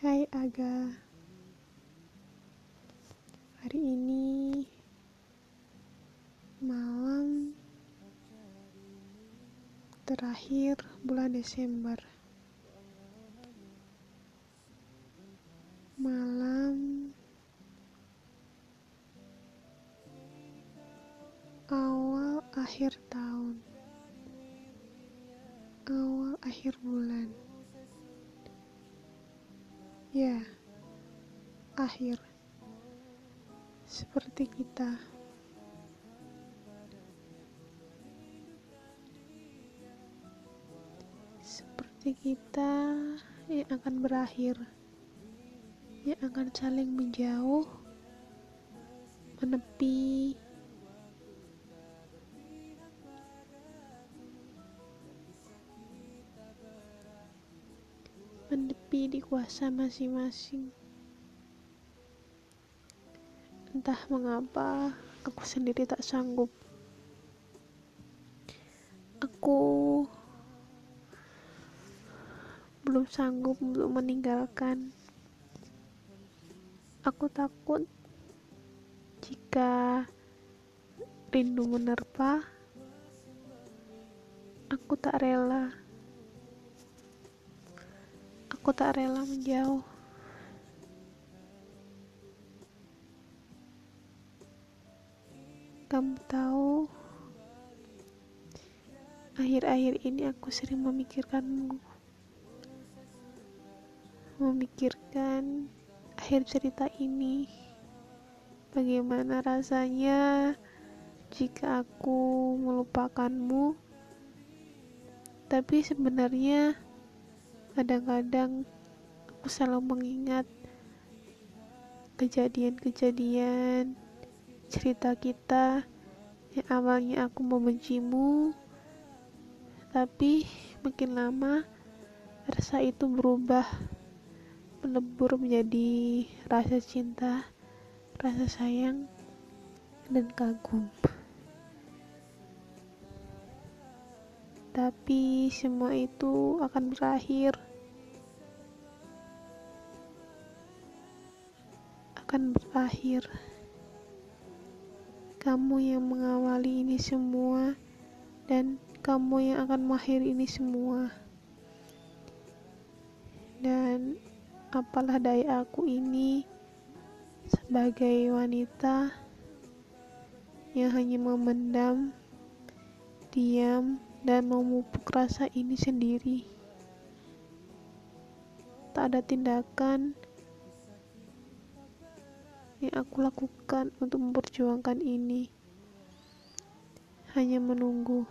Hai Aga. Hari ini Malam Terakhir bulan Desember. Malam Awal akhir tahun. Awal akhir bulan Ya, akhir seperti kita. Seperti kita yang akan berakhir, yang akan saling menjauh, menepi, menepi di kuasa masing-masing. Entah mengapa aku sendiri tak sanggup. Aku belum sanggup untuk meninggalkan. Aku takut jika rindu menerpa, aku tak rela. Aku tak rela menjauh. Kamu tahu, akhir-akhir ini aku sering memikirkanmu. Memikirkan akhir cerita ini. Bagaimana rasanya jika aku melupakanmu? Tapi sebenarnya kadang-kadang aku selalu mengingat kejadian-kejadian cerita kita yang awalnya aku membencimu tapi makin lama rasa itu berubah melebur menjadi rasa cinta rasa sayang dan kagum. Tapi semua itu akan berakhir akan berakhir. Kamu yang mengawali ini semua dan kamu yang akan mengakhiri ini semua. Dan apalah daya aku ini sebagai wanita yang hanya memendam diam dan memupuk rasa ini sendiri. Tak ada tindakan yang aku lakukan untuk memperjuangkan ini hanya menunggu.